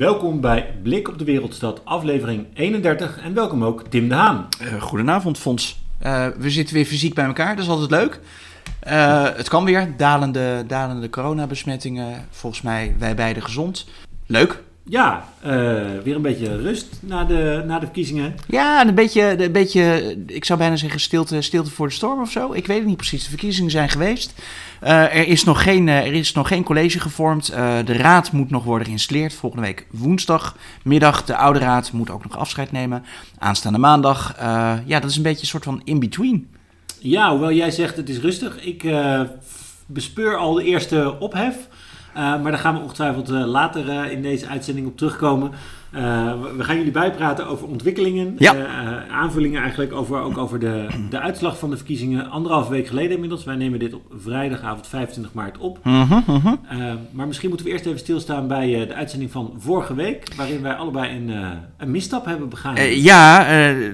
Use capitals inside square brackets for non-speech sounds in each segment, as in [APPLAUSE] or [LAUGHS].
Welkom bij Blik op de Wereldstad, aflevering 31. En welkom ook Tim de Haan. Uh, goedenavond, Fons. Uh, we zitten weer fysiek bij elkaar, dat is altijd leuk. Uh, het kan weer, dalende, dalende coronabesmettingen. Volgens mij wij beide gezond. Leuk. Ja, weer een beetje rust na de, na de verkiezingen. Ja, een beetje, een beetje, ik zou bijna zeggen stilte, stilte voor de storm of zo. Ik weet het niet precies. De verkiezingen zijn geweest. Uh, er, is nog geen, uh, er is nog geen college gevormd. De raad moet nog worden geïnstalleerd. Volgende week woensdagmiddag. De oude raad moet ook nog afscheid nemen. Aanstaande maandag. ja, dat is een beetje een soort van in-between. Ja, hoewel jij zegt het is rustig. Ik bespeur al de eerste ophef. Maar daar gaan we ongetwijfeld later in deze uitzending op terugkomen. We gaan jullie bijpraten over ontwikkelingen, ja. aanvullingen eigenlijk, over, ook over de, de uitslag van de verkiezingen anderhalve week geleden inmiddels. Wij nemen dit op vrijdagavond 25 maart op. -huh, -huh. Uh, maar misschien moeten we eerst even stilstaan bij de uitzending van vorige week, waarin wij allebei een, een misstap hebben begaan. ja,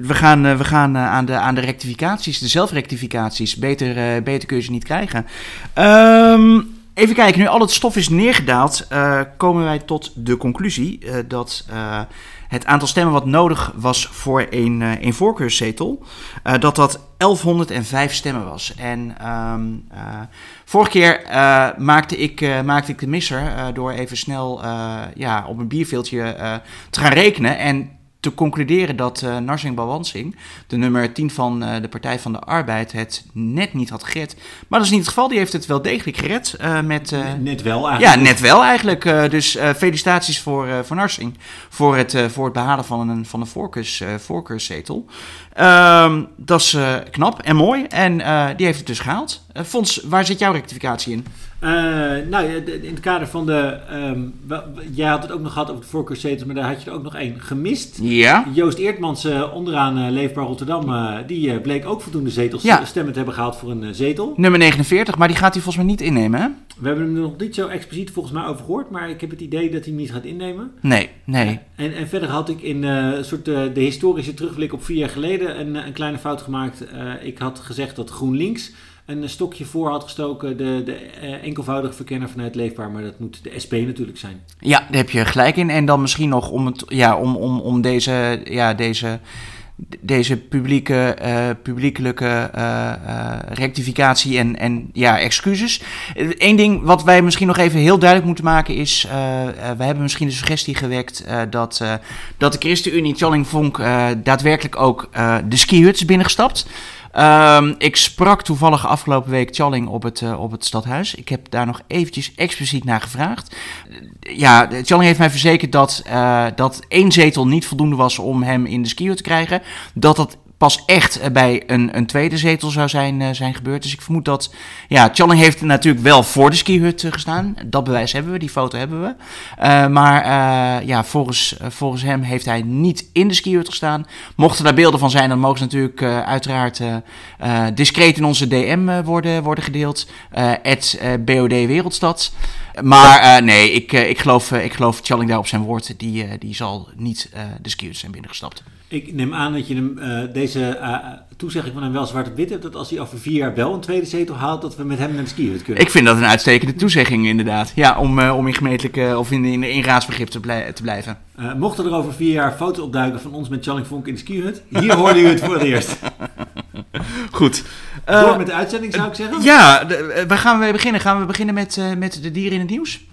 we gaan, we gaan aan, de, aan de rectificaties, de zelfrectificaties. Beter, beter kun je ze niet krijgen. Ehm Even kijken, nu al het stof is neergedaald, uh, komen wij tot de conclusie uh, dat uh, het aantal stemmen wat nodig was voor een, een voorkeurszetel, dat dat 1105 stemmen was. En um, vorige keer maakte, ik, maakte ik de misser door even snel ja, op een bierveeltje te gaan rekenen. En te concluderen dat uh, Narsing Bawansing, de nummer 10 van uh, de Partij van de Arbeid, het net niet had gered. Maar dat is niet het geval. Die heeft het wel degelijk gered. Uh, met, net wel eigenlijk. Ja, net wel eigenlijk. dus felicitaties voor, voor Narsing voor het, voor het behalen van een, van een voorkeurs, voorkeurszetel. Ehm, dat is knap en mooi. En die heeft het dus gehaald. Fons, waar zit jouw rectificatie in? Uh, nou, in het kader van de. Um, jij had het ook nog gehad over de voorkeurszetels, maar daar had je er ook nog één gemist. Ja. Joost Eertmans, uh, onderaan uh, Leefbaar Rotterdam, die bleek ook voldoende zetels ja. stemmen te hebben gehaald voor een zetel. Nummer 49, maar die gaat hij volgens mij niet innemen, hè? We hebben hem er nog niet zo expliciet volgens mij over gehoord, maar ik heb het idee dat hij hem niet gaat innemen. Nee, nee. En, en verder had ik in een soort de historische terugblik op vier jaar geleden een, kleine fout gemaakt. ik had gezegd dat GroenLinks een stokje voor had gestoken. De, de uh, enkelvoudige verkenner vanuit Leefbaar. Maar dat moet de SP natuurlijk zijn. Ja, daar heb je gelijk in. En dan misschien nog om, het, ja, om, om, om deze, ja, deze, deze publieke, uh, publiekelijke uh, rectificatie en, en ja, excuses. Eén ding wat wij misschien nog even heel duidelijk moeten maken is... we hebben misschien de suggestie gewekt dat, dat de ChristenUnie Tjalling Vonk daadwerkelijk ook de skihuts binnengestapt... Um, ik sprak toevallig afgelopen week Challing op het, uh, op het stadhuis. Ik heb daar nog eventjes expliciet naar gevraagd. ja, Challing heeft mij verzekerd dat, uh, dat één zetel niet voldoende was om hem in de skier te krijgen. Dat dat pas echt bij een, een tweede zetel zou zijn, uh, zijn gebeurd. Dus ik vermoed dat... Ja, Challing heeft natuurlijk wel voor de skihut uh, gestaan. Dat bewijs hebben we, die foto hebben we. Maar ja, volgens, volgens hem heeft hij niet in de skihut gestaan. Mochten daar beelden van zijn, dan mogen ze natuurlijk uiteraard discreet in onze DM worden, worden gedeeld. Het BOD Wereldstad. Maar nee, ik, ik, geloof, ik geloof Challing daar op zijn woord. Die, die zal niet de skihut zijn binnengestapt. Ik neem aan dat je hem, uh, deze uh, toezegging van hem wel zwart op wit hebt. Dat als hij over vier jaar wel een tweede zetel haalt, dat we met hem naar de skihut kunnen. Ik vind dat een uitstekende toezegging inderdaad. Ja, om, uh, om in gemeentelijke of in, in, in raadsbegrip te, blij, te blijven. mochten er over vier jaar foto's opduiken van ons met Channing Vonk in de skihut, hier hoorde u het voor het eerst. [LAUGHS] Goed. Door met de uitzending zou ik zeggen. Ja, waar gaan we beginnen? Gaan we beginnen met, met de dieren in het nieuws?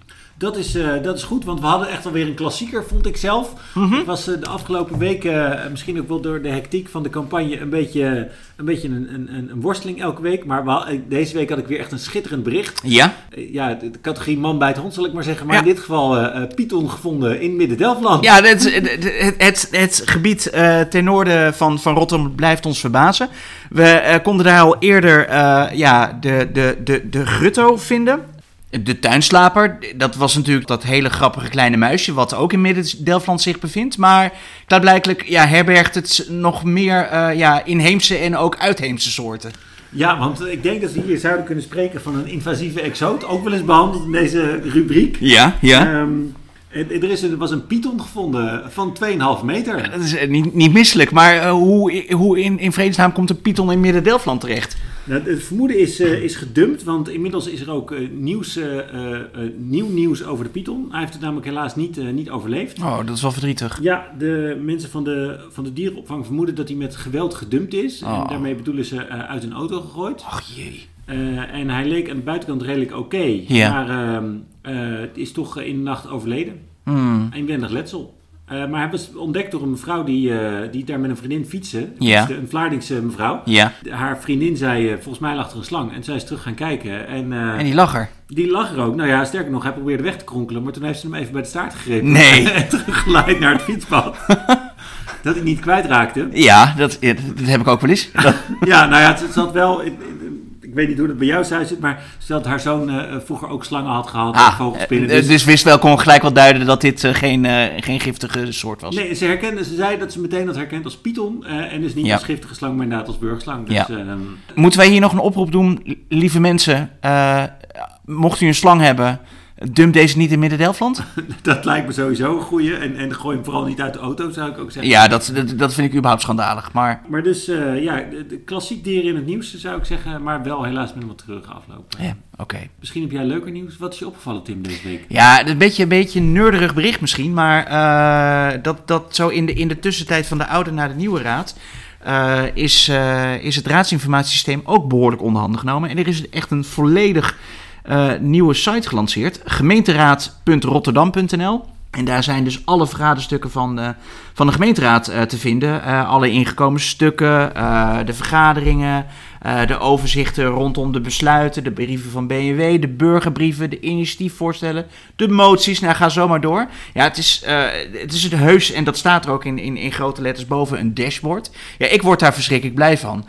Dat is, uh, dat is goed, want we hadden echt alweer een klassieker, vond ik zelf. Mm -hmm. Het was uh, de afgelopen weken, uh, misschien ook wel door de hectiek van de campagne, een beetje een, beetje een, een, een worsteling elke week. Maar we, deze week had ik weer echt een schitterend bericht. Ja? ja, de, categorie man bij het hond, zal ik maar zeggen. Maar ja. in dit geval Python gevonden in Midden-Delfland. Ja, het, het, het, het gebied ten noorden van, van Rotterdam blijft ons verbazen. We konden daar al eerder ja, de, de, de, de grutto vinden. De tuinslaper, dat was natuurlijk dat hele grappige kleine muisje, wat ook in Midden-Delfland zich bevindt. Maar klaarblijkelijk ja, herbergt het nog meer uh, ja, inheemse en ook uitheemse soorten. Ja, want ik denk dat we hier zouden kunnen spreken van een invasieve exoot. Ook wel eens behandeld in deze rubriek. Ja, ja. Um, er, is, er was een python gevonden van 2,5 meter. Dat is niet, niet misselijk, maar uh, hoe, hoe in, in vredesnaam komt een python in Midden-Delfland terecht? Nou, het vermoeden is, eh, is gedumpt, want inmiddels is er ook eh, nieuws, eh, nieuw nieuws over de Python. Hij heeft het namelijk helaas niet, niet overleefd. Oh, dat is wel verdrietig. Ja, de mensen van de, van de dierenopvang vermoeden dat hij met geweld gedumpt is. En Oh. daarmee bedoelen ze uit een auto gegooid. Ach jee. En hij leek aan de buitenkant redelijk oké. Maar ehm, eh, het is toch in de nacht overleden. Hmm. Inwendig letsel. Eh, maar hij was ontdekt door een mevrouw die, eh, die daar met een vriendin fietste. Ja. Een Vlaardingse mevrouw. Ja, Haar vriendin zei, eh, volgens mij lag er een slang. En zij is terug gaan kijken. En, en die lag er. die lag er ook. Nou ja, sterker nog, hij probeerde weg te kronkelen. Maar toen heeft ze hem even bij de staart gegrepen. Nee. [LAUGHS] en teruggeleid naar het fietspad. [LAUGHS] dat hij niet kwijtraakte. Ja, dat, dat heb ik ook wel eens. [LAUGHS] Ja, nou ja, het zat wel... Ik, weet niet hoe dat bij jou thuis zit, maar stel dat haar zoon eh, vroeger ook slangen had gehad, Ah, vogelspinnen. eh, dus wist wel, kon gelijk wel duiden dat dit eh, geen, geen giftige soort was. Nee, ze, herkende, ze zei dat ze meteen dat herkent als python. en dus niet Ja. als giftige slang, maar inderdaad als burgerslang. Dus Ja. Moeten wij hier nog een oproep doen, lieve mensen? mocht u een slang hebben, dump deze niet in Midden-Delfland? [LAUGHS] dat lijkt me sowieso een goeie. En, en gooi hem vooral niet uit de auto, zou ik ook zeggen. Ja, dat, dat, dat vind ik überhaupt schandalig. Maar Maar dus, eh, ja, de, de klassiek dieren in het nieuws zou ik zeggen, maar wel helaas met een wat treurige afloop. ja, oké. Misschien heb jij leuker nieuws. Wat is je opgevallen, Tim, deze week? Ja, een beetje een beetje een nerderig bericht misschien, maar eh, dat, dat zo in de, in de tussentijd van de oude naar de nieuwe raad eh, is, is het raadsinformatiesysteem ook behoorlijk onder handen genomen. En er is echt een volledig eh, nieuwe site gelanceerd, gemeenteraad.rotterdam.nl. En daar zijn dus alle vergaderstukken van de, van de gemeenteraad eh, te vinden. Eh, alle ingekomen stukken, eh, de vergaderingen, eh, de overzichten rondom de besluiten, de brieven van BNW, de burgerbrieven, de initiatiefvoorstellen, de moties. Nou, ga zo maar door. Ja, het is, eh, het is het heus, en dat staat er ook in, in, in grote letters boven, een dashboard. Ja, ik word daar verschrikkelijk blij van.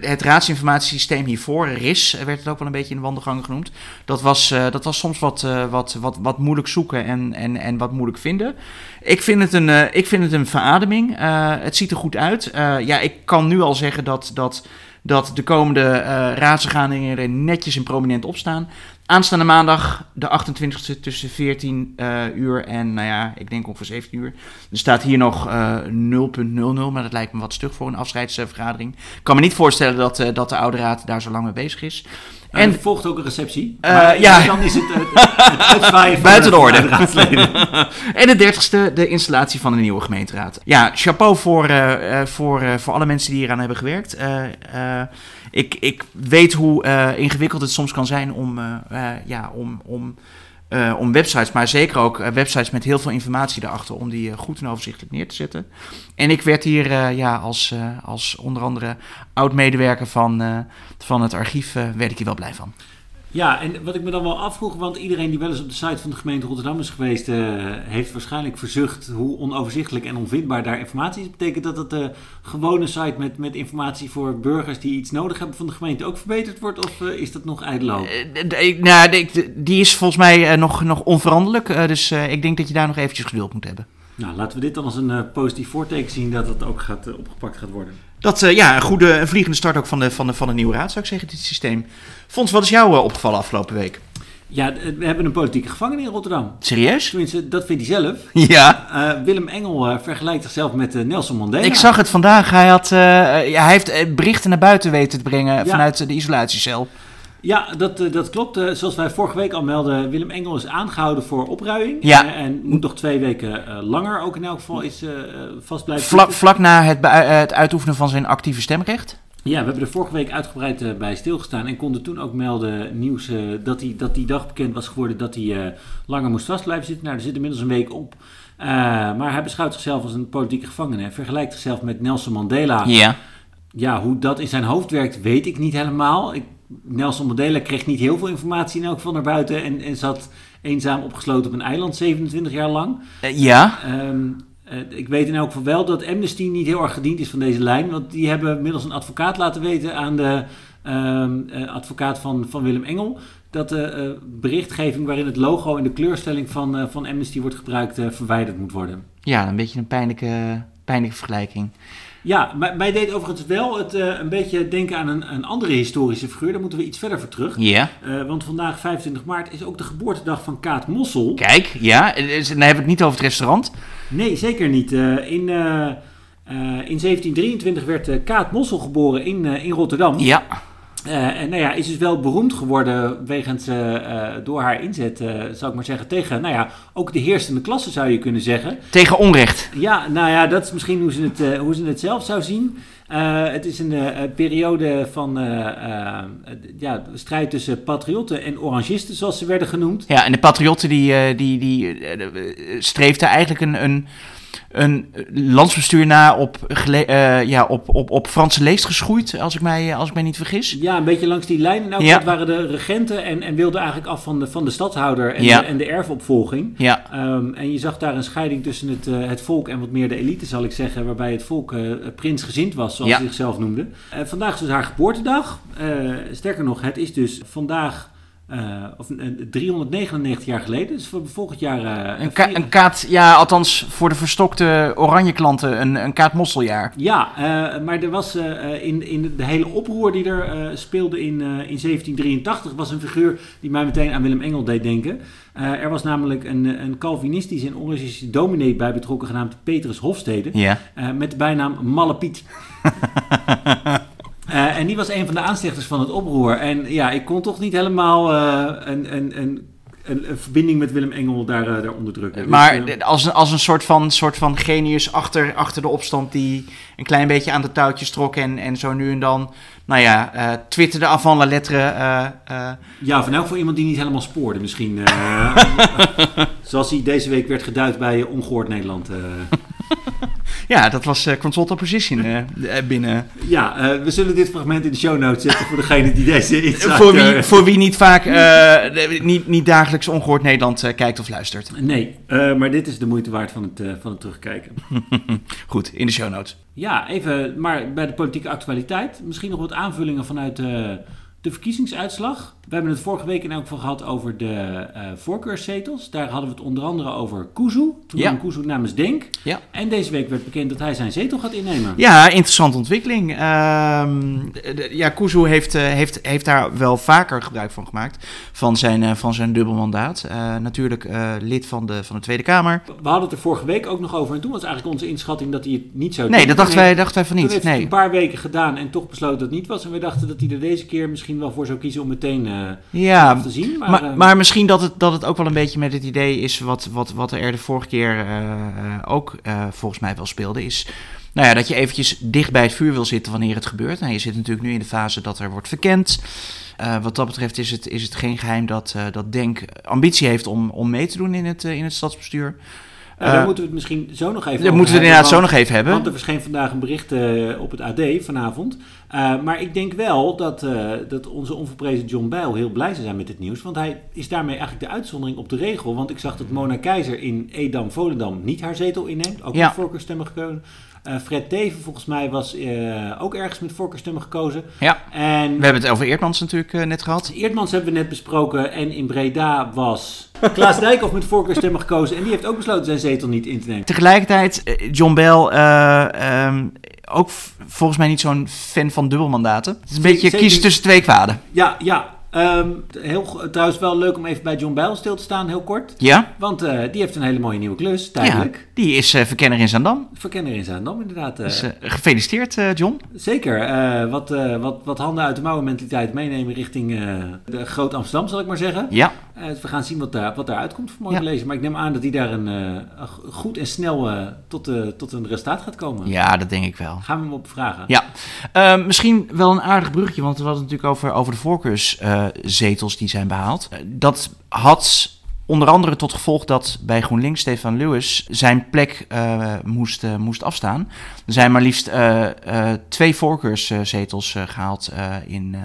Het raadsinformatiesysteem hiervoor, RIS, werd het ook wel een beetje in de genoemd. Dat was, eh, dat was soms wat, wat, wat, wat moeilijk zoeken en, en, en wat moeilijk vinden. Ik vind het een, ik vind het een verademing. Het ziet er goed uit. Ja, ik kan nu al zeggen dat, dat, dat de komende eh raadsvergaderingen er netjes en prominent op staan. Aanstaande maandag, de 28e, tussen 14 eh, uur en, nou ja, ik denk ongeveer 17 uur. Er staat hier nog eh 0.00, maar dat lijkt me wat stug voor een afscheidsvergadering. Ik kan me niet voorstellen dat, dat de oude raad daar zo lang mee bezig is. En En er volgt ook een receptie. Maar ja. dan is het, eh, het [LAUGHS] Buiten de orde. [LAUGHS] En de dertigste, de installatie van de nieuwe gemeenteraad. Ja, chapeau voor, eh, voor, voor alle mensen die hieraan hebben gewerkt. Ik, ik weet hoe ingewikkeld het soms kan zijn om, ja, om, om, eh, om websites, maar zeker ook eh, websites met heel veel informatie erachter, om die eh, goed en overzichtelijk neer te zetten. En ik werd hier ja, als, als onder andere oud-medewerker van, van het archief, werd ik hier wel blij van. Ja, en wat ik me dan wel afvroeg, want iedereen die wel eens op de site van de gemeente Rotterdam is geweest, eh, heeft waarschijnlijk verzucht hoe onoverzichtelijk en onvindbaar daar informatie is. Betekent dat dat de gewone site met, met informatie voor burgers die iets nodig hebben van de gemeente ook verbeterd wordt? Of eh, is dat nog? Eh, ik- nou, die is volgens mij eh, nog, nog onveranderlijk. eh, dus eh, ik denk dat je daar nog eventjes geduld moet hebben. Nou, laten we dit dan als een eh, positief voorteken zien dat het ook gaat, eh, opgepakt gaat worden. Dat, eh, ja, een goede een vliegende start ook van de, van, de, van de nieuwe raad, zou ik zeggen, dit systeem. Fons, wat is jou opgevallen afgelopen week? Ja, we hebben een politieke gevangene in Rotterdam. Serieus? Tenminste, dat vindt hij zelf. [LAUGHS] Ja. Willem Engel vergelijkt zichzelf met Nelson Mandela. Ik zag het vandaag. Hij, had, ja, hij heeft berichten naar buiten weten te brengen Ja. vanuit de isolatiecel. Ja, dat, eh, dat klopt. Eh, zoals wij vorige week al melden, Willem Engel is aangehouden voor opruiing. Ja. Eh, en moet nog twee weken langer ook in elk geval is, vast blijven Vlak, vlak na het, het uitoefenen van zijn actieve stemrecht. Ja, we hebben er vorige week uitgebreid bij stilgestaan en konden toen ook melden nieuws dat, hij, dat die dag bekend was geworden dat hij langer moest vast blijven zitten. Nou, er zit inmiddels een week op. Maar hij beschouwt zichzelf als een politieke gevangene en vergelijkt zichzelf met Nelson Mandela. Ja. Ja, hoe dat in zijn hoofd werkt, weet ik niet helemaal. Ik, Nelson Mandela kreeg niet heel veel informatie in elk geval naar buiten en, en zat eenzaam opgesloten op een eiland 27 jaar lang. Eh, ja. Ehm, eh, ik weet in elk geval wel dat Amnesty niet heel erg gediend is van deze lijn, want die hebben middels een advocaat laten weten aan de ehm, eh, advocaat van, van Willem Engel dat de berichtgeving waarin het logo en de kleurstelling van, van Amnesty wordt gebruikt verwijderd moet worden. ja, een beetje een pijnlijke, pijnlijke vergelijking. Ja, mij deed overigens wel het eh, een beetje denken aan een, een andere historische figuur. Daar moeten we iets verder voor terug. Ja. Eh, want vandaag, 25 maart, is ook de geboortedag van Kaat Mossel. Kijk, ja. dus Dan hebben we het niet over het restaurant. Nee, zeker niet. Eh, in, in 1723 werd Kaat Mossel geboren in, in Rotterdam. Ja. En nou ja, is dus wel beroemd geworden wegens, door haar inzet, zou ik maar zeggen, tegen, nou ja, ook de heersende klasse zou je kunnen zeggen. Tegen onrecht. Ja, nou ja, dat is misschien hoe ze het, hoe ze het zelf zou zien. het is een periode van ja, strijd tussen patriotten en orangisten, zoals ze werden genoemd. Ja, en de patriotten die, die, die streefden eigenlijk een, een een landsbestuur na op, uh, ja, op, op, op Franse leest geschoeid, als ik, mij, als ik mij niet vergis. Ja, een beetje langs die lijn. Nou, ja. waren de regenten en, en wilden eigenlijk af van de, van de stadhouder en, de, en de erfopvolging. Ja. Um, en je zag daar een scheiding tussen het, uh, het volk en wat meer de elite, zal ik zeggen, waarbij het volk uh, prinsgezind was, zoals hij zichzelf noemde. vandaag is dus haar geboortedag. sterker nog, het is dus vandaag uh, of 399 jaar geleden, dus voor volgend jaar. Uh, een, ka een, kaat, ja, althans voor de verstokte oranje klanten, een, een kaatmosseljaar. Ja, uh, maar er was in, in de hele oproer die er speelde in, in 1783, was een figuur die mij meteen aan Willem Engel deed denken. er was namelijk een, een Calvinistische en Orangist dominee bij betrokken, genaamd Petrus Hofstede, met de bijnaam Malle Piet. [LAUGHS] En die was een van de aanstichters van het oproer. En ja, ik kon toch niet helemaal uh, een, een, een, een, verbinding met Willem Engel daar, uh, daar onderdrukken. Maar dus, als, een, als een soort van, soort van genius achter, achter de opstand die een klein beetje aan de touwtjes trok en, en zo nu en dan, nou ja, uh, twitterde avant la lettre. ja, van elk voor iemand die niet helemaal spoorde misschien. [LAUGHS] zoals hij deze week werd geduid bij Ongehoord Nederland. [LAUGHS] Ja, dat was uh, Consult Opposition uh, binnen. Ja, uh, we zullen dit fragment in de show notes zetten voor degene die deze [LAUGHS] insight... voor, wie, voor wie niet vaak, niet, niet dagelijks ongehoord Nederland kijkt of luistert. Nee, maar dit is de moeite waard van het, van het terugkijken. [LAUGHS] Goed, in de show notes. Ja, even maar bij de politieke actualiteit. Misschien nog wat aanvullingen vanuit de verkiezingsuitslag. We hebben het vorige week in elk geval gehad over de uh, voorkeurszetels. Daar hadden we het onder andere over Kuzu. Toen ja. Kuzu namens Denk. Ja. En deze week werd bekend dat hij zijn zetel gaat innemen. Ja, interessante ontwikkeling. Ehm, ja, Kuzu heeft, uh, heeft, heeft daar wel vaker gebruik van gemaakt. Van zijn, uh, van zijn dubbelmandaat. natuurlijk lid van de, van de Tweede Kamer. We hadden het er vorige week ook nog over. En toen was eigenlijk onze inschatting dat hij het niet zou doen. Nee, dat dachten wij, dachten wij van niet. Toen heeft nee. het een paar weken gedaan en toch besloten dat het niet was. En we dachten dat hij er deze keer misschien wel voor zou kiezen om meteen ja, te zien. Maar, maar, maar, misschien dat het, dat het ook wel een beetje met het idee is wat, wat, wat er de vorige keer uh, ook volgens mij wel speelde, is nou ja, dat je eventjes dicht bij het vuur wil zitten wanneer het gebeurt. Nou, je zit natuurlijk nu in de fase dat er wordt verkend. Uh, wat dat betreft is het, is het geen geheim dat, dat Denk ambitie heeft om, om mee te doen in het, in het stadsbestuur. Uh, daar moeten we het misschien zo nog even Daar moeten we het inderdaad zo nog even hebben. Want er verscheen vandaag een bericht uh, op het AD vanavond. Uh, maar ik denk wel dat, dat onze onverprezen John Bijl heel blij zou zijn met dit nieuws. Want hij is daarmee eigenlijk de uitzondering op de regel. Want ik zag dat Mona Keizer in Edam-Volendam niet haar zetel inneemt. Ook ja. met voorkeurstemmen gekozen. Uh, Fred Teven volgens mij was uh, ook ergens met voorkeurstemmen gekozen. Ja, en we hebben het over Eertmans natuurlijk uh, net gehad. Eertmans hebben we net besproken en in Breda was [LAUGHS] Klaas Dijkhoff met voorkeurstemmen gekozen. En die heeft ook besloten zijn zetel niet in te nemen. Tegelijkertijd, John Bell, um, ook volgens mij niet zo'n fan van dubbelmandaten. Het is een beetje kiezen tussen twee kwaden. Ja, ja. Um, heel, trouwens wel leuk om even bij John Bijl stil te staan, heel kort. Ja. Want uh, die heeft een hele mooie nieuwe klus, tijdelijk. Ja, die is uh, verkenner in Zaandam. Verkenner in Zaandam, inderdaad. Uh, dus gefeliciteerd, John. Zeker. wat, wat, wat handen uit de mouwen mentaliteit meenemen richting de Groot Amsterdam, zal ik maar zeggen. Ja. we gaan zien wat, daar wat daaruit komt voor mooi ja. lezen. Maar ik neem aan dat hij daar een, goed en snel tot, tot een resultaat gaat komen. Ja, dat denk ik wel. Gaan we hem op vragen. Ja. misschien wel een aardig brugje, want we hadden het natuurlijk over, over de voorkeurs zetels die zijn behaald. Dat had onder andere tot gevolg dat bij GroenLinks Stefan Lewis zijn plek uh, moest, uh, moest afstaan. Er zijn maar liefst uh, twee voorkeurszetels gehaald in,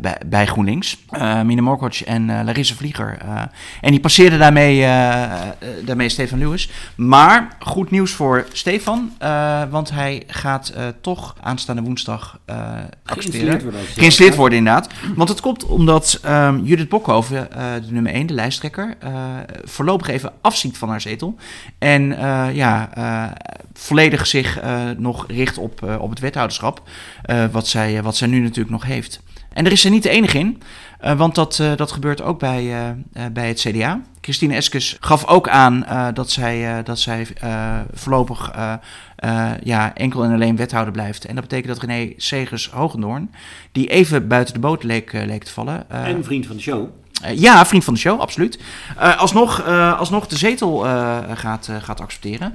bij, bij, GroenLinks. Mine Morkoc en Larissa Vlieger. en die passeerden daarmee, daarmee Stefan Lewis. Maar goed nieuws voor Stefan, want hij gaat toch aanstaande woensdag geïnstalleerd worden. Geïnstalleerd worden, inderdaad. Want het komt omdat um, Judith Bokhoven, de nummer 1, de lijsttrekker voorlopig even afziet van haar zetel. En ja, volledig zich nog richt op, op het wethouderschap. wat, zij, wat zij nu natuurlijk nog heeft. En er is er niet de enige in. Want dat, dat gebeurt ook bij, bij het CDA. Christine Eskes gaf ook aan dat zij, dat zij voorlopig ja, enkel en alleen wethouder blijft. En dat betekent dat René Segers Hogendoorn, die even buiten de boot leek, leek te vallen. en vriend van de show. Ja, vriend van de show, absoluut. alsnog, alsnog de zetel gaat, gaat accepteren.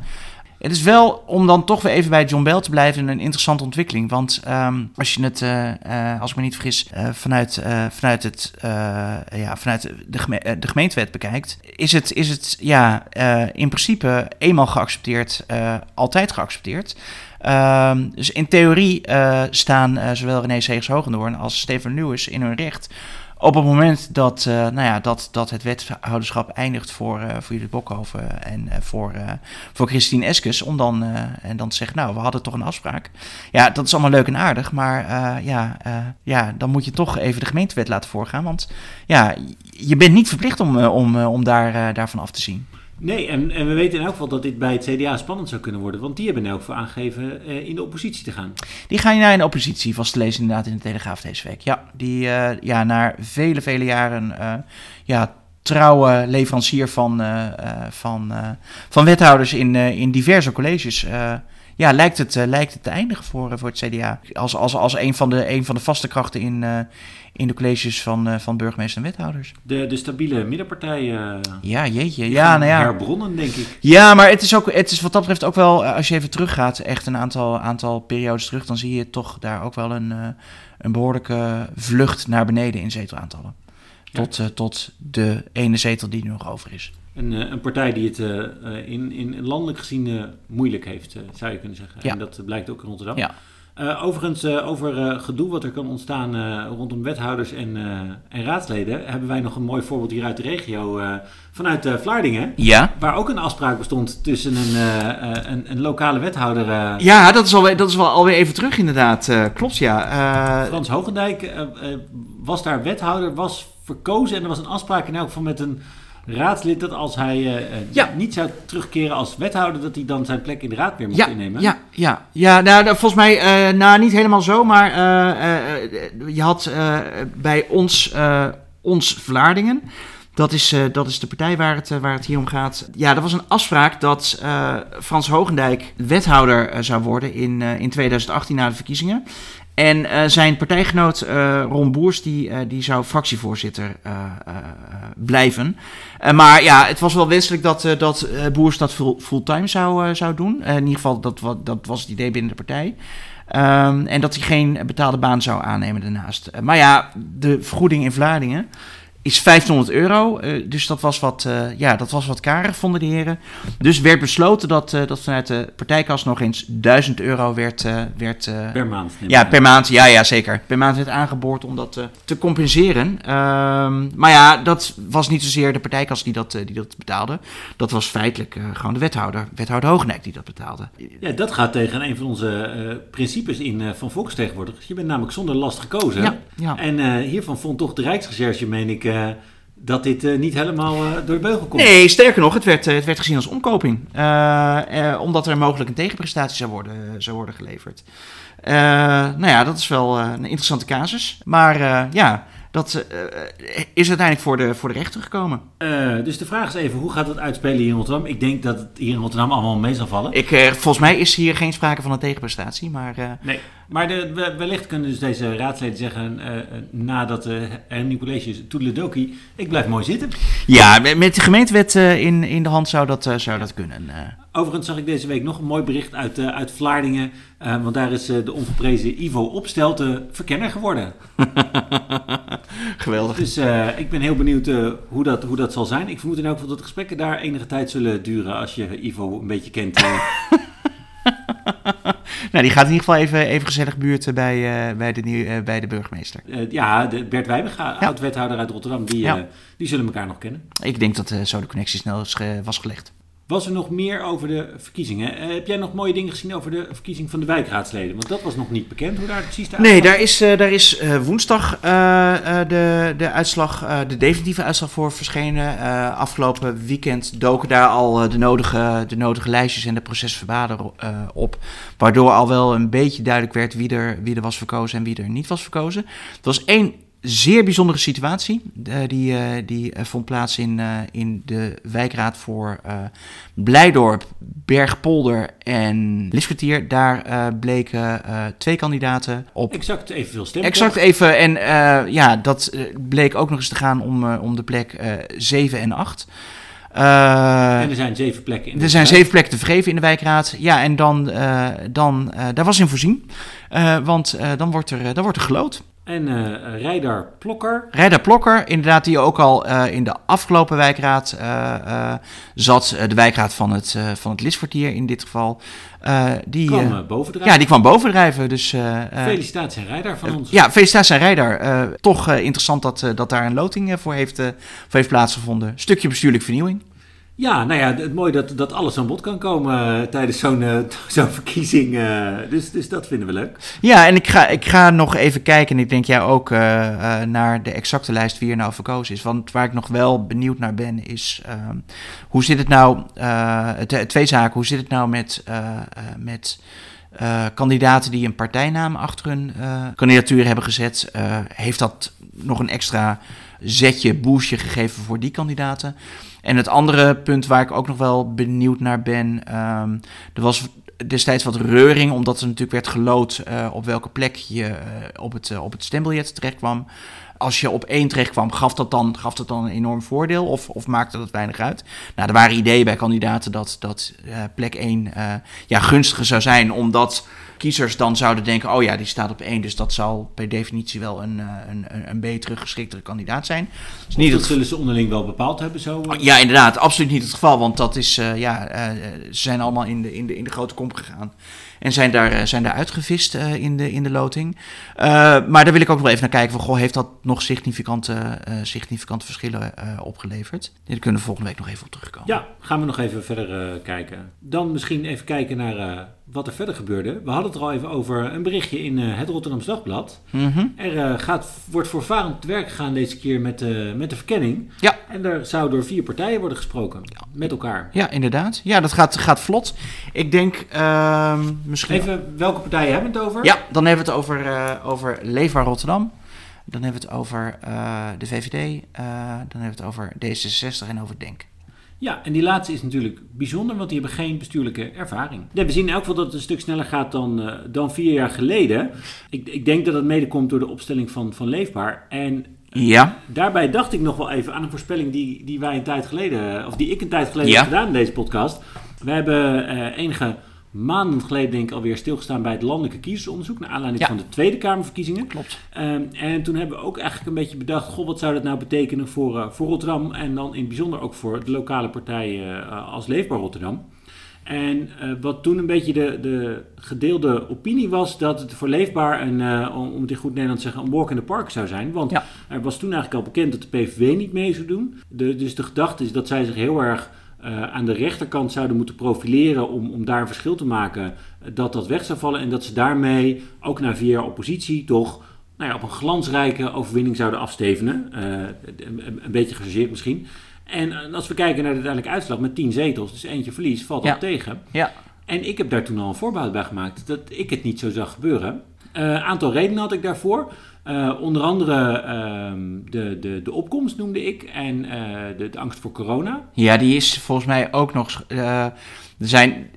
Het is wel, om dan toch weer even bij John Bell te blijven, een interessante ontwikkeling. Want um, als je het, als ik me niet vergis, vanuit, vanuit, het, ja, vanuit de, de gemeentewet bekijkt, is het, is het ja, in principe eenmaal geaccepteerd, altijd geaccepteerd. Um, dus in theorie staan zowel René Segers Hogendoorn als Steven Lewis in hun recht op het moment dat, uh, nou ja, dat, dat het wethouderschap eindigt voor, uh, voor Judith Bokhoven en uh, voor, voor Christine Eskes, om dan, en dan te zeggen, nou, we hadden toch een afspraak. Ja, dat is allemaal leuk en aardig, maar ja, ja, dan moet je toch even de gemeentewet laten voorgaan, want ja, je bent niet verplicht om, om, om daar, daarvan af te zien. Nee, en, en we weten in elk geval dat dit bij het CDA spannend zou kunnen worden. Want die hebben in elk geval aangegeven uh, in de oppositie te gaan. Die gaan naar in de oppositie, vast te lezen inderdaad in de Telegraaf deze week. Ja, die uh, ja, na vele, vele jaren uh, ja, trouwe leverancier van, van, van wethouders in, in diverse colleges ja, lijkt het, lijkt het te eindigen voor, voor het CDA. Als, als, als een, van de, een van de vaste krachten in, in de colleges van, uh, van burgemeester en wethouders. De, de stabiele middenpartij. Uh, ja, jeetje. Ja, nou ja. Herbronnen, denk ik. Ja, maar het is, ook, het is wat dat betreft ook wel, eh, als je even teruggaat, echt een aantal, aantal periodes terug, dan zie je toch daar ook wel een, een behoorlijke vlucht naar beneden in zetelaantallen. Tot, ja. tot de ene zetel die nu nog over is. Een, een partij die het in, in landelijk gezien moeilijk heeft, zou je kunnen zeggen. Ja. En dat blijkt ook in Rotterdam. Ja. Uh, overigens, uh, over uh, gedoe wat er kan ontstaan rondom wethouders en, en, raadsleden, hebben wij nog een mooi voorbeeld hier uit de regio vanuit Vlaardingen. Ja. Waar ook een afspraak bestond tussen een, een, een, lokale wethouder. ja, dat is, alweer, dat is wel alweer even terug inderdaad. klopt, ja. Frans Hogendijk was daar wethouder, was verkozen en er was een afspraak in elk geval met een raadslid dat als hij uh, ja. niet zou terugkeren als wethouder, dat hij dan zijn plek in de raad weer moet ja, innemen. Ja, ja, ja nou, volgens mij, uh, nou niet helemaal zo, maar uh, je had bij ons, ons Vlaardingen. Dat is, dat is de partij waar het, waar het hier om gaat. Ja, er was een afspraak dat Frans Hogendijk wethouder zou worden in, in 2018 na de verkiezingen. En uh, zijn partijgenoot uh, Ron Boers, die, uh, die zou fractievoorzitter blijven. Maar ja, het was wel wenselijk dat, dat Boers dat full, fulltime zou, zou doen. in ieder geval, dat, dat was het idee binnen de partij. Um, en dat hij geen betaalde baan zou aannemen daarnaast. maar ja, de vergoeding in Vlaardingen is 1500 euro. Uh, dus dat was, wat, uh, ja, dat was wat karig, vonden de heren. Dus werd besloten dat, uh, dat vanuit de partijkas nog eens 1000 euro werd... werd per maand? Ja, per maand. Ja, ja, zeker. Per maand werd aangeboord om dat te compenseren. Um, maar ja, dat was niet zozeer de partijkas die dat, die dat betaalde. Dat was feitelijk gewoon de wethouder, wethouder Hogenek, die dat betaalde. Ja, dat gaat tegen een van onze principes in van volksvertegenwoordigers. Je bent namelijk zonder last gekozen. Ja, ja. En hiervan vond toch de Rijksrecherche, meen ik dat dit uh, niet helemaal uh, door de beugel komt. Nee, sterker nog, het werd, het werd gezien als omkoping. omdat er mogelijk een tegenprestatie zou worden, zou worden geleverd. nou ja, dat is wel een interessante casus. Maar ja, dat is uiteindelijk voor de, voor de rechter gekomen. dus de vraag is even, hoe gaat het uitspelen hier in Rotterdam? Ik denk dat het hier in Rotterdam allemaal mee zal vallen. Ik, volgens mij is hier geen sprake van een tegenprestatie, maar... nee. Maar de, wellicht kunnen dus deze raadsleden zeggen, uh, nadat er een nieuw college is, toedeledoki, ik blijf mooi zitten. Ja, met de gemeentewet uh, in, in de hand zou dat, zou dat kunnen. Overigens zag ik deze week nog een mooi bericht uit, uit Vlaardingen, want daar is de onverprezen Ivo Opstelte verkenner geworden. [LAUGHS] Geweldig. Dus ik ben heel benieuwd hoe, dat, hoe dat zal zijn. Ik vermoed in elk geval dat de gesprekken daar enige tijd zullen duren als je Ivo een beetje kent. [LAUGHS] nou, die gaat in ieder geval even, even gezellig buurten bij, uh, bij, de, uh, bij de burgemeester. Uh, ja, de Bert Wijbega, ja. oud-wethouder uit Rotterdam, die, die zullen elkaar nog kennen. Ik denk dat zo de connectie snel is, was gelegd. Was er nog meer over de verkiezingen? Eh, heb jij nog mooie dingen gezien over de verkiezing van de wijkraadsleden? Want dat was nog niet bekend, hoe daar precies de Nee, daar is, eh, daar is eh, woensdag de, de, uitslag, de definitieve uitslag voor verschenen. Afgelopen weekend doken daar al de, nodige, de nodige lijstjes en de procesverbalen eh, op. Waardoor al wel een beetje duidelijk werd wie er, wie er was verkozen en wie er niet was verkozen. Het was één zeer bijzondere situatie. eh, die eh, die eh, vond plaats in, in de wijkraad voor Blijdorp, Bergpolder en Liskwartier. Daar bleken twee kandidaten op Exact evenveel stemmen. Exact even. En ja, dat bleek ook nog eens te gaan om, om de plek eh 7 en 8. Eh, En er zijn zeven plekken in er zijn zeven plekken te vergeven in de wijkraad. Ja, en dan, dan daar was in voorzien. Want dan, wordt er, dan wordt er geloot. En eh Rijdar Plokker. Rijder Plokker, inderdaad, die ook al eh, in de afgelopen wijkraad eh, zat. De wijkraad van het, van het Liskwartier in dit geval. Die, kwam bovendrijven. ja, die kwam bovendrijven. Dus, Felicitaties aan Rijdar van ons. Ja, felicitaties aan Rijdar. Toch interessant dat, dat daar een loting voor, heeft, voor heeft plaatsgevonden. Stukje bestuurlijke vernieuwing. Ja, nou ja, het mooie dat, dat alles aan bod kan komen eh, tijdens zo'n eh, [LAUGHS] zo'n verkiezing. eh, dus, dus dat vinden we leuk. Ja, en ik ga, ik ga nog even kijken, en ik denk jij ook, naar de exacte lijst wie er nou verkozen is. Want waar ik nog wel benieuwd naar ben, is ehm, hoe zit het nou, twee zaken, hoe zit het nou met, met kandidaten die een partijnaam achter hun kandidatuur hebben gezet? Heeft dat nog een extra zetje, boostje gegeven voor die kandidaten? En het andere punt waar ik ook nog wel benieuwd naar ben, ehm, er was destijds wat reuring, omdat er natuurlijk werd geloot eh, op welke plek je eh, op, het, eh, op het stembiljet terecht kwam. Als je op één terecht kwam, gaf dat dan, gaf dat dan een enorm voordeel of, of maakte dat weinig uit? Nou, er waren ideeën bij kandidaten dat, dat plek 1 eh, ja, gunstiger zou zijn, omdat kiezers dan zouden denken, oh ja, die staat op één, dus dat zal per definitie wel een, eh, een, een, betere, geschiktere kandidaat zijn. Dus Niet dat het zullen ze onderling wel bepaald hebben. Zo, eh. ja, inderdaad, absoluut niet het geval. Want dat is, eh, ja, ze zijn allemaal in de, in de, in de grote kom gegaan. En zijn daar, zijn daar uitgevist in, de, in de loting. Maar daar wil ik ook wel even naar kijken. Van, goh, heeft dat nog significante, significante verschillen opgeleverd? Daar kunnen we volgende week nog even op terugkomen. Ja, gaan we nog even verder kijken. Dan misschien even kijken naar wat er verder gebeurde. We hadden het er al even over een berichtje in eh, het Rotterdams Dagblad. Mhm. Er eh, gaat, wordt voorvarend te werk gegaan deze keer met, eh, met de verkenning. Ja. En er zou door vier partijen worden gesproken. Met elkaar. Ja, inderdaad. Ja, dat gaat, gaat vlot. Ik denk ehebben misschien... Even, welke partijen hebben we het over? Ja, dan hebben we het over, over Leefbaar Rotterdam. Dan hebben we het over de VVD. dan hebben we het over D66 en over Denk. Ja, en die laatste is natuurlijk bijzonder, want die hebben geen bestuurlijke ervaring. We zien in elk geval dat het een stuk sneller gaat dan, eh, dan vier jaar geleden. Ik, ik denk dat het mede komt door de opstelling van, van Leefbaar. En Ja, daarbij dacht ik nog wel even aan een voorspelling die, die wij een tijd geleden, of die ik een tijd geleden Ja. heb gedaan in deze podcast. We hebben eh, enige maanden geleden denk ik alweer stilgestaan bij het landelijke kiezersonderzoek, naar aanleiding Ja. van de Tweede Kamerverkiezingen. klopt. Ehm, en toen hebben we ook eigenlijk een beetje bedacht, goh, wat zou dat nou betekenen voor, eh, voor Rotterdam en dan in het bijzonder ook voor de lokale partijen eh, als Leefbaar Rotterdam. En eh, wat toen een beetje de, de gedeelde opinie was, dat het voor Leefbaar een, om om het in goed Nederlands te zeggen, een walk in the park zou zijn. Want Ja. er was toen eigenlijk al bekend dat de PVV niet mee zou doen. De, dus de gedachte is dat zij zich heel erg eh, aan de rechterkant zouden moeten profileren om, om daar een verschil te maken, eh, dat dat weg zou vallen. En dat ze daarmee, ook na vier jaar oppositie, toch nou ja, op een glansrijke overwinning zouden afstevenen. Eh, een, beetje gechargeerd misschien. En als we kijken naar de uiteindelijke uitslag met 10 zetels, dus eentje verlies, valt Ja. dat tegen. Ja, En ik heb daar toen al een voorbehoud bij gemaakt dat ik het niet zo zag gebeuren. Een aantal redenen had ik daarvoor. Eh, onder andere ehm, de, de, de opkomst noemde ik en eh, de, de angst voor corona. ja die is volgens mij ook nog... eh, er, zijn,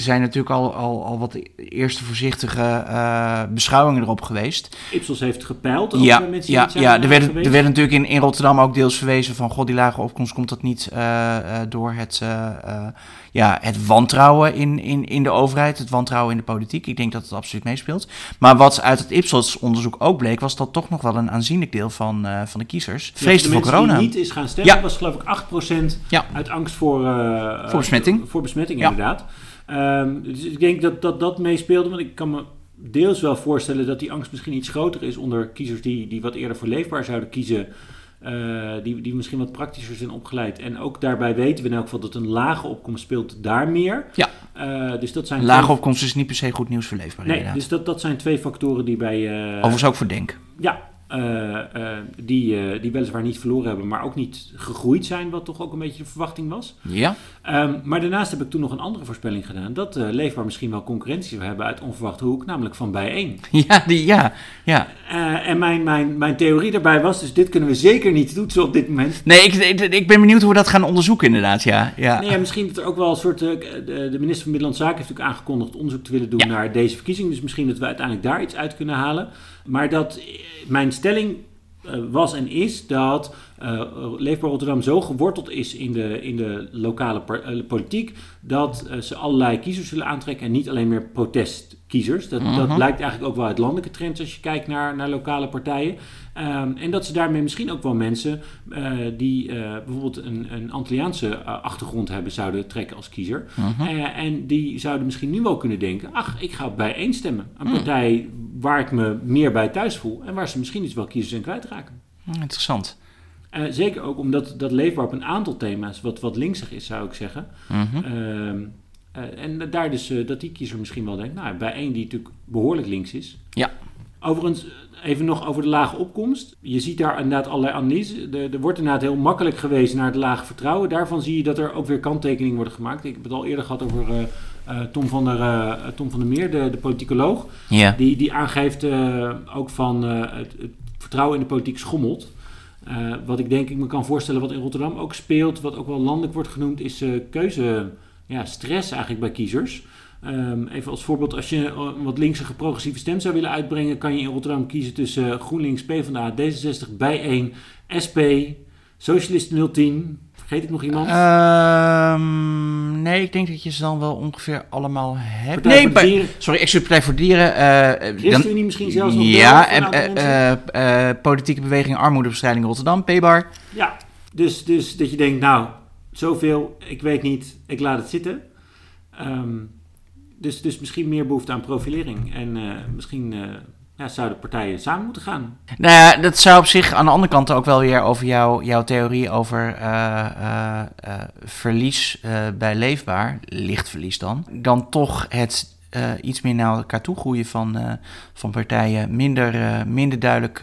zijn natuurlijk al, al, al wat eerste voorzichtige eh, beschouwingen erop geweest. Ipsos heeft gepeild. Ja, er mensen ja, ja er, werd, geweest. er werd natuurlijk in, in Rotterdam ook deels verwezen van... God, die lage opkomst komt dat niet eh, eh, door het, ja, het wantrouwen in, in, in de overheid... het wantrouwen in de politiek. Ik denk dat het absoluut meespeelt. Maar wat uit het Ipsos-onderzoek ook bleek... was dat toch nog wel een aanzienlijk deel van, van de kiezers... Ja, vreesde de voor corona. die niet is gaan stemmen, Ja. was geloof ik 8% Ja. uit angst voor, Voor besmetting. Voor besmetting, Ja. Ehm, dus ik denk dat, dat dat meespeelde, want ik kan me deels wel voorstellen dat die angst misschien iets groter is onder kiezers die, die wat eerder voor leefbaar zouden kiezen. die, die misschien wat praktischer zijn opgeleid. En ook daarbij weten we in elk geval dat een lage opkomst speelt daar meer. Ja. Uh, dus dat zijn lage twee... opkomst is niet per se goed nieuws voor leefbaar. Nee, dus dat, dat zijn twee factoren die bij... Overigens ook voor Denk. Ja, uh, uh, die, uh, die weliswaar niet verloren hebben, maar ook niet gegroeid zijn, wat toch ook een beetje de verwachting was. Ja. Um, maar daarnaast heb ik toen nog een andere voorspelling gedaan, dat Leefbaar misschien wel concurrentie zou hebben uit onverwachte hoek, namelijk van bijeen. [LAUGHS] Ja, die, ja, ja. en mijn, mijn, mijn theorie daarbij was, dus dit kunnen we zeker niet toetsen op dit moment. Nee, ik, ik, ik ben benieuwd hoe we dat gaan onderzoeken inderdaad, ja. ja. Nee, ja misschien dat er ook wel een soort, de, de, minister van Middellandse Zaken heeft natuurlijk aangekondigd onderzoek te willen doen ja. naar deze verkiezing, dus misschien dat we uiteindelijk daar iets uit kunnen halen. Maar dat mijn stelling uh, was en is dat uh, Leefbaar Rotterdam zo geworteld is in de, in de lokale uh, politiek dat ze allerlei kiezers zullen aantrekken en niet alleen meer protestkiezers. Dat, dat blijkt eigenlijk ook wel uit landelijke trends als je kijkt naar, naar lokale partijen. Um, en dat ze daarmee misschien ook wel mensen die bijvoorbeeld een, een Antilliaanse achtergrond hebben zouden trekken als kiezer. en die zouden misschien nu wel kunnen denken, ach, ik ga bijeen stemmen. Een partij waar ik me meer bij thuis voel en waar ze misschien iets wel kiezers in kwijtraken. Interessant. Uh, zeker ook omdat dat leefbaar op een aantal thema's wat, wat linksig is, zou ik zeggen. Mm -hmm. uh, en daar dus uh, dat die kiezer misschien wel denkt, nou, bij één die natuurlijk behoorlijk links is. Ja. Overigens, even nog over de lage opkomst. Je ziet daar inderdaad allerlei analyse. Er, er wordt inderdaad heel makkelijk gewezen naar het lage vertrouwen. Daarvan zie je dat er ook weer kanttekeningen worden gemaakt. Ik heb het al eerder gehad over Tom, van der, uh, Tom van der Meer, de, de politicoloog. Die, die aangeeft uh, ook van het, het, vertrouwen in de politiek schommelt. wat ik denk ik me kan voorstellen wat in Rotterdam ook speelt, wat ook wel landelijk wordt genoemd, is keuze, ja, stress eigenlijk bij kiezers. Um, even als voorbeeld, als je een wat linkse progressieve stem zou willen uitbrengen, kan je in Rotterdam kiezen tussen GroenLinks, PvdA, D66, Bijeen, SP, Socialisten 010. Vergeet ik nog iemand? Um, nee, ik denk dat je ze dan wel ongeveer allemaal hebt. Partij nee, voor de Dieren. sorry, ik Partij voor Dieren. Uh, ChristenUnie misschien zelfs nog Ja, en uh, uh, Politieke Beweging Armoedebestrijding Rotterdam, PBAR. Ja, dus, dus dat je denkt, nou, zoveel, ik weet niet, ik laat het zitten. Um, dus, dus misschien meer behoefte aan profilering. En uh, misschien ja, zouden partijen samen moeten gaan. Nou ja, dat zou op zich aan de andere kant ook wel weer over jou, jouw theorie over uh, verlies bij leefbaar, licht verlies dan, dan toch het iets meer naar elkaar toe groeien van, van partijen minder, minder duidelijk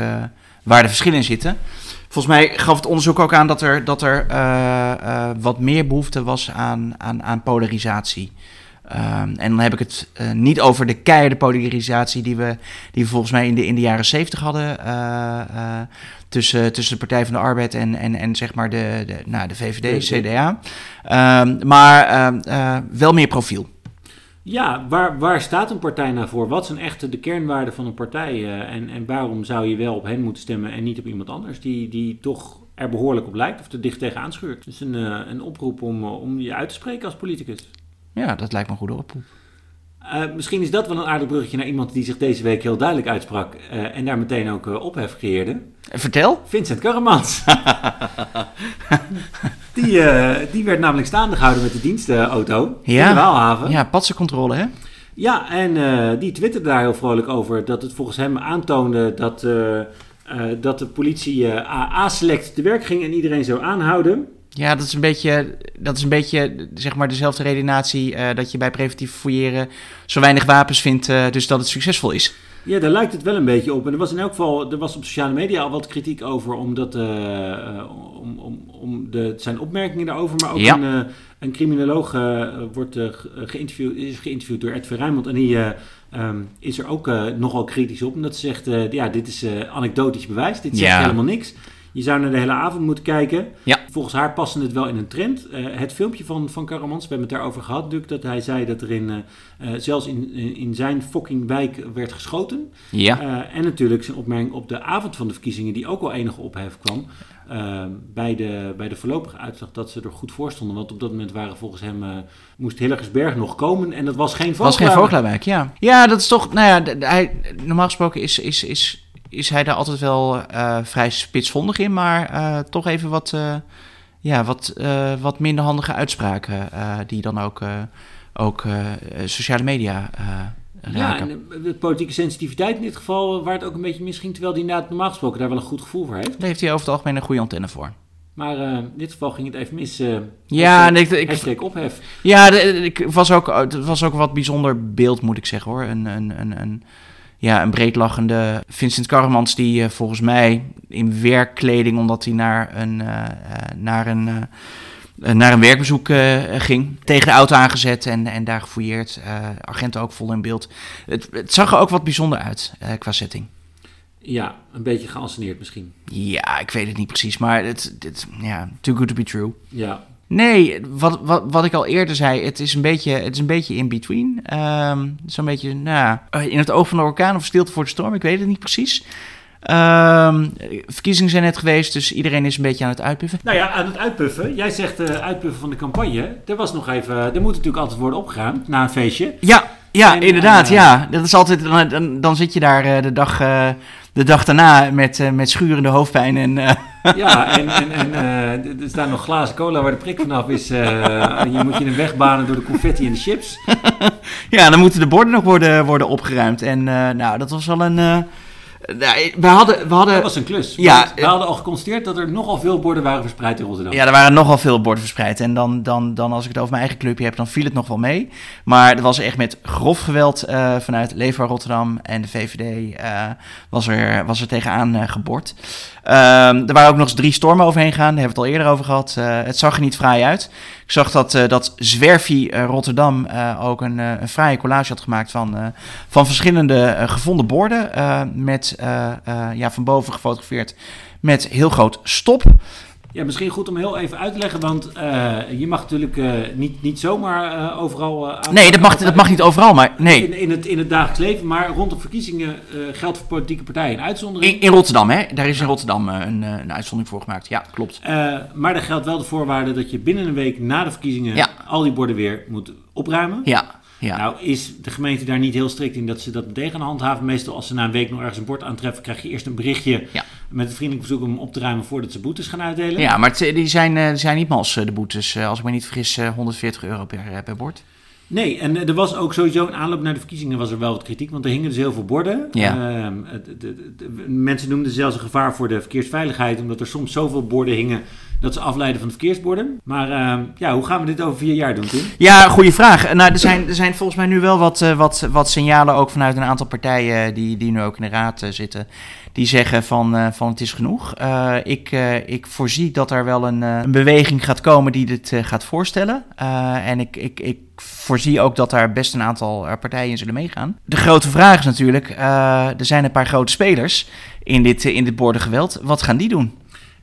waar de verschillen zitten. Volgens mij gaf het onderzoek ook aan dat er, dat er wat meer behoefte was aan, aan, aan polarisatie. Um, en dan heb ik het uh, niet over de keiharde polarisatie die we, die we volgens mij in de, in de jaren zeventig hadden. Uh, uh, tussen, tussen de Partij van de Arbeid en, en, en zeg maar de, de, nou, de VVD, CDA. Um, maar um, wel meer profiel. Ja, waar, waar staat een partij nou voor? Wat zijn echt de kernwaarden van een partij? en, en waarom zou je wel op hen moeten stemmen en niet op iemand anders die, die toch er behoorlijk op lijkt of er dicht tegenaan schuurt? Dus een, een oproep om, om je uit te spreken als politicus. Ja, dat lijkt me een goede oproep. Uh, misschien is dat wel een aardig bruggetje naar iemand die zich deze week heel duidelijk uitsprak uh, en daar meteen ook uh, ophef creëerde. Vertel. Vincent Karremans. [LAUGHS] die, die werd namelijk staande gehouden met de dienstauto ja. in de Waalhaven. Ja, patsencontrole hè? Ja, en die twitterde daar heel vrolijk over dat het volgens hem aantoonde dat, dat de politie A-select te werk ging en iedereen zou aanhouden. Ja, dat is een beetje, dat is een beetje zeg maar dezelfde redenatie uh, dat je bij preventief fouilleren zo weinig wapens vindt, uh, dus dat het succesvol is. Ja, daar lijkt het wel een beetje op. En er was in elk geval, er was op sociale media al wat kritiek over, omdat uh, om, om, om de, zijn opmerkingen daarover, maar ook ja. een, een criminoloog wordt geïnterviewd, is geïnterviewd door Ed Verrijmond en die um, is er ook nogal kritisch op. Omdat ze zegt, ja, dit is anekdotisch bewijs, dit zegt Ja. helemaal niks. Je zou naar de hele avond moeten kijken. Ja. Volgens haar passen het wel in een trend. Uh, het filmpje van, van Karamans, we hebben het daarover gehad, Duk, dat hij zei dat er in, uh, uh, zelfs in, in zijn fucking wijk werd geschoten. Ja. en natuurlijk zijn opmerking op de avond van de verkiezingen, die ook wel enige ophef kwam. bij, de, bij de voorlopige uitslag dat ze er goed voor stonden. Want op dat moment waren volgens hem moest Hillegersberg nog komen en dat was geen was geen Vooglaarwijk, ja. Ja, dat is toch, nou ja, hij, normaal gesproken is, is, is is hij daar altijd wel uh, vrij spitsvondig in, maar uh, toch even wat, uh, ja, wat, wat minder handige uitspraken die dan ook, ook sociale media Ja, en de politieke sensitiviteit in dit geval waard ook een beetje misschien, terwijl hij inderdaad normaal gesproken daar wel een goed gevoel voor heeft. Daar heeft hij over het algemeen een goede antenne voor. Maar uh, in dit geval ging het even mis. Uh, ja, en ik, ik, ophef. Ja, ik was ook, het was ook een wat bijzonder beeld, moet ik zeggen hoor. Een, een, een, een, ja, een breedlachende Vincent Karremans die uh, volgens mij in werkkleding, omdat hij naar een, naar een, naar een werkbezoek ging, tegen de auto aangezet en, en daar gefouilleerd. agenten ook vol in beeld. Het, het zag er ook wat bijzonder uit qua setting. Ja, een beetje geanceneerd misschien. Ja, ik weet het niet precies, maar het, het ja, too good to be true. Ja. Nee, wat, wat, wat ik al eerder zei, het is een beetje, het is een beetje in between. Um, Zo'n beetje, nou, in het oog van de orkaan of stilte voor de storm, ik weet het niet precies. Um, verkiezingen zijn net geweest, dus iedereen is een beetje aan het uitpuffen. Nou ja, aan het uitpuffen. Jij zegt uh, uitpuffen van de campagne. Er was nog even, er moet natuurlijk altijd worden opgeruimd na een feestje. Ja, ja, inderdaad, uh, ja. Dat is altijd, dan, dan zit je daar uh, de dag de dag daarna met, uh, met schurende hoofdpijn. En, uh... [LAUGHS] Ja, en, en, en uh, er staan nog glazen cola waar de prik vanaf is. je moet je een wegbanen door de confetti en de chips. [LAUGHS] ja, dan moeten de borden nog worden, worden opgeruimd. En nou, dat was wel een we hadden, we hadden, dat was een klus. Ja, we hadden al geconstateerd dat er nogal veel borden waren verspreid in Rotterdam. Ja, er waren nogal veel borden verspreid. En dan, dan, dan als ik het over mijn eigen clubje heb, dan viel het nog wel mee. Maar er was echt met grof geweld uh, vanuit Leefbaar Rotterdam en de VVD uh, was, er, was er tegenaan uh, gebord. Um, er waren ook nog eens drie stormen overheen gegaan. Daar hebben we het al eerder over gehad. het zag er niet fraai uit. Ik zag dat, uh, dat Zwerfie uh, Rotterdam ook een, een fraaie collage had gemaakt van, van verschillende gevonden borden. met ja, van boven gefotografeerd met heel groot stop. Ja, misschien goed om heel even uit te leggen, want uh, je mag natuurlijk uh, niet, niet zomaar uh, overal. Nee, dat mag, dat mag niet overal, maar nee. In, in, het, in het dagelijks leven, maar rondom verkiezingen geldt voor politieke partijen een uitzondering. In, in Rotterdam, hè? Daar is in Rotterdam een, een uitzondering voor gemaakt. Ja, klopt. maar er geldt wel de voorwaarde dat je binnen een week na de verkiezingen ja. al die borden weer moet opruimen. Ja. Ja. Nou is de gemeente daar niet heel strikt in dat ze dat meteen gaan handhaven. Meestal als ze na een week nog ergens een bord aantreffen, krijg je eerst een berichtje ja. met een vriendelijk verzoek om op te ruimen voordat ze boetes gaan uitdelen. Ja, maar die zijn, die zijn niet mals de boetes. Als ik me niet vergis, 140 euro per, per bord. Nee, en er was ook sowieso een aanloop naar de verkiezingen was er wel wat kritiek, want er hingen dus heel veel borden. Ja. Uh, de, de, de, mensen noemden zelfs een gevaar voor de verkeersveiligheid, omdat er soms zoveel borden hingen dat ze afleiden van de verkeersborden. Maar uh, ja, hoe gaan we dit over vier jaar doen, Tim? Ja, goede vraag. Nou, er zijn, er zijn volgens mij nu wel wat, uh, wat, wat signalen ook vanuit een aantal partijen die, die nu ook in de raad zitten. Die zeggen van, van het is genoeg. ik, ik voorzie dat er wel een, een beweging gaat komen die dit gaat voorstellen. en ik, ik, ik voorzie ook dat daar best een aantal partijen in zullen meegaan. De grote vraag is natuurlijk, er zijn een paar grote spelers in dit, in dit bordengeweld. Wat gaan die doen?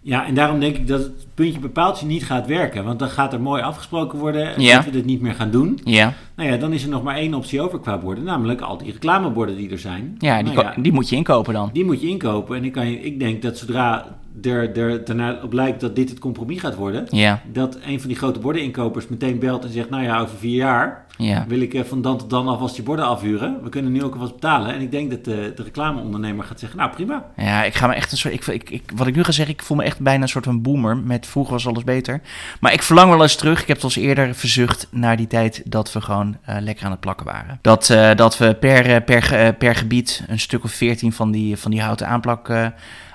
Ja, en daarom denk ik dat het puntje bepaaltje niet gaat werken. Want dan gaat er mooi afgesproken worden en ja. dat we dit niet meer gaan doen. Ja. Nou ja, dan is er nog maar één optie over qua borden. Namelijk al die reclameborden die er zijn. Ja, die, nou ja, die moet je inkopen dan. Die moet je inkopen. En ik, kan, ik denk dat zodra er, er daarna op lijkt dat dit het compromis gaat worden... Ja. dat een van die grote bordeninkopers meteen belt en zegt... nou ja, over vier jaar ja. wil ik van dan tot dan alvast die borden afhuren. We kunnen nu ook alvast betalen. En ik denk dat de, de reclameondernemer gaat zeggen, nou prima. Ja, ik ga me echt een soort... Ik, ik, ik, wat ik nu ga zeggen, ik voel me echt bijna een soort van boomer. Met vroeger was alles beter. Maar ik verlang wel eens terug. Ik heb het al eerder verzucht naar die tijd dat we gewoon uh, lekker aan het plakken waren. Dat, uh, dat we per, per, per gebied een stuk of veertien van die, van die houten aanplak... Uh,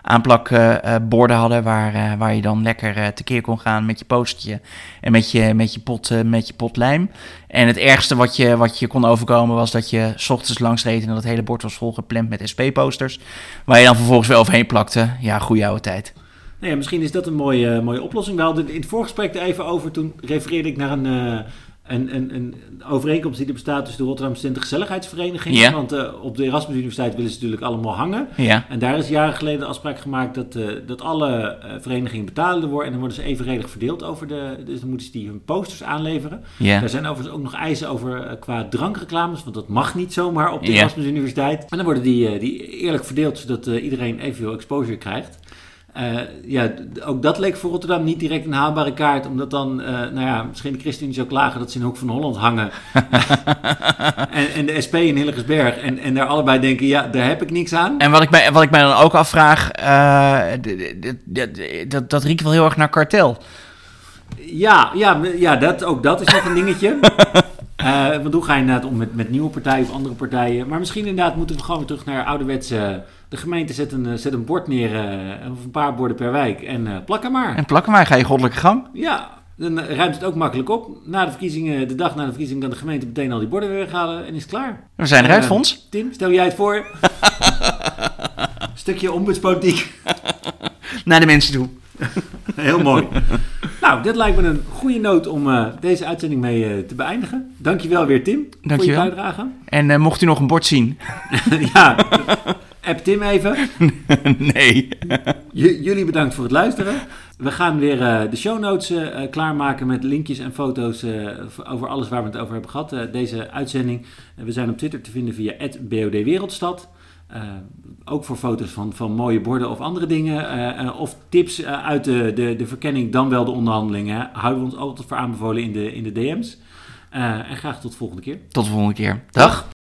aanplakborden hadden. Waar, uh, waar je dan lekker uh, tekeer kon gaan met je postertje en met je, met je, pot, met je pot lijm. En het ergste wat je, wat je kon overkomen was dat je s ochtends langs reed en dat het hele bord was volgepland met SP-posters. Waar je dan vervolgens weer overheen plakte. Ja, goede oude tijd. Nou ja, misschien is dat een mooie, mooie oplossing. We hadden in het voorgesprek er even over. Toen refereerde ik naar een, een, een, een overeenkomst die er bestaat tussen de Rotterdam Studenten Gezelligheidsvereniging. Ja. Want uh, op de Erasmus Universiteit willen ze natuurlijk allemaal hangen. Ja. En daar is jaren geleden de afspraak gemaakt dat, uh, dat alle verenigingen betalen worden. En dan worden ze evenredig verdeeld over de. Dus dan moeten ze die hun posters aanleveren. Ja. Daar zijn overigens ook nog eisen over qua drankreclames. Want dat mag niet zomaar op de. Erasmus Universiteit. En dan worden die, die eerlijk verdeeld zodat iedereen evenveel exposure krijgt. Uh, ja, ook dat leek voor Rotterdam niet direct een haalbare kaart. Omdat dan, uh, nou ja, misschien de ChristenUnie zou klagen dat ze in de Hoek van Holland hangen. [LAUGHS] en, en de SP in Hillegersberg. En, en daar allebei denken, ja, daar heb ik niks aan. En wat ik mij, wat ik mij dan ook afvraag, uh, dat, dat riekt wel heel erg naar kartel. Ja, ja, ja dat, ook dat is nog een dingetje. [LAUGHS] Eh, want hoe ga je inderdaad om met, met nieuwe partijen of andere partijen? Maar misschien inderdaad moeten we gewoon weer terug naar ouderwetse... De gemeente zet een, eh, zet een bord neer, eh, of een paar borden per wijk en eh plak er maar. En plakken maar, ga je goddelijke gang. Ja, dan ruimt het ook makkelijk op. Na de verkiezingen, de dag na de verkiezing, kan de gemeente meteen al die borden weer weghalen en is het klaar. We zijn eruit, Fons. Tim, stel jij het voor. [LAUGHS] Stukje ombudspolitiek. [LAUGHS] Naar de mensen toe. [LAUGHS] Heel mooi. nou, dit lijkt me een goede noot om deze uitzending mee te beëindigen. Dankjewel weer, Tim, Dankjewel. voor je bijdrage. En mocht u nog een bord zien? ja, app Tim even. [LAUGHS] nee. J- jullie bedankt voor het luisteren. We gaan weer eh, de show notes eh, eh, klaarmaken met linkjes en foto's over alles waar we het over hebben gehad. Eh, deze uitzending. We zijn op Twitter te vinden via BOD Wereldstad. Eh, ook voor foto's van, van mooie borden of andere dingen. of tips uit de, de, de verkenning, dan wel de onderhandelingen. Houden we ons altijd voor aanbevolen in de, in de DM's. En graag tot de volgende keer. Tot de volgende keer. Dag.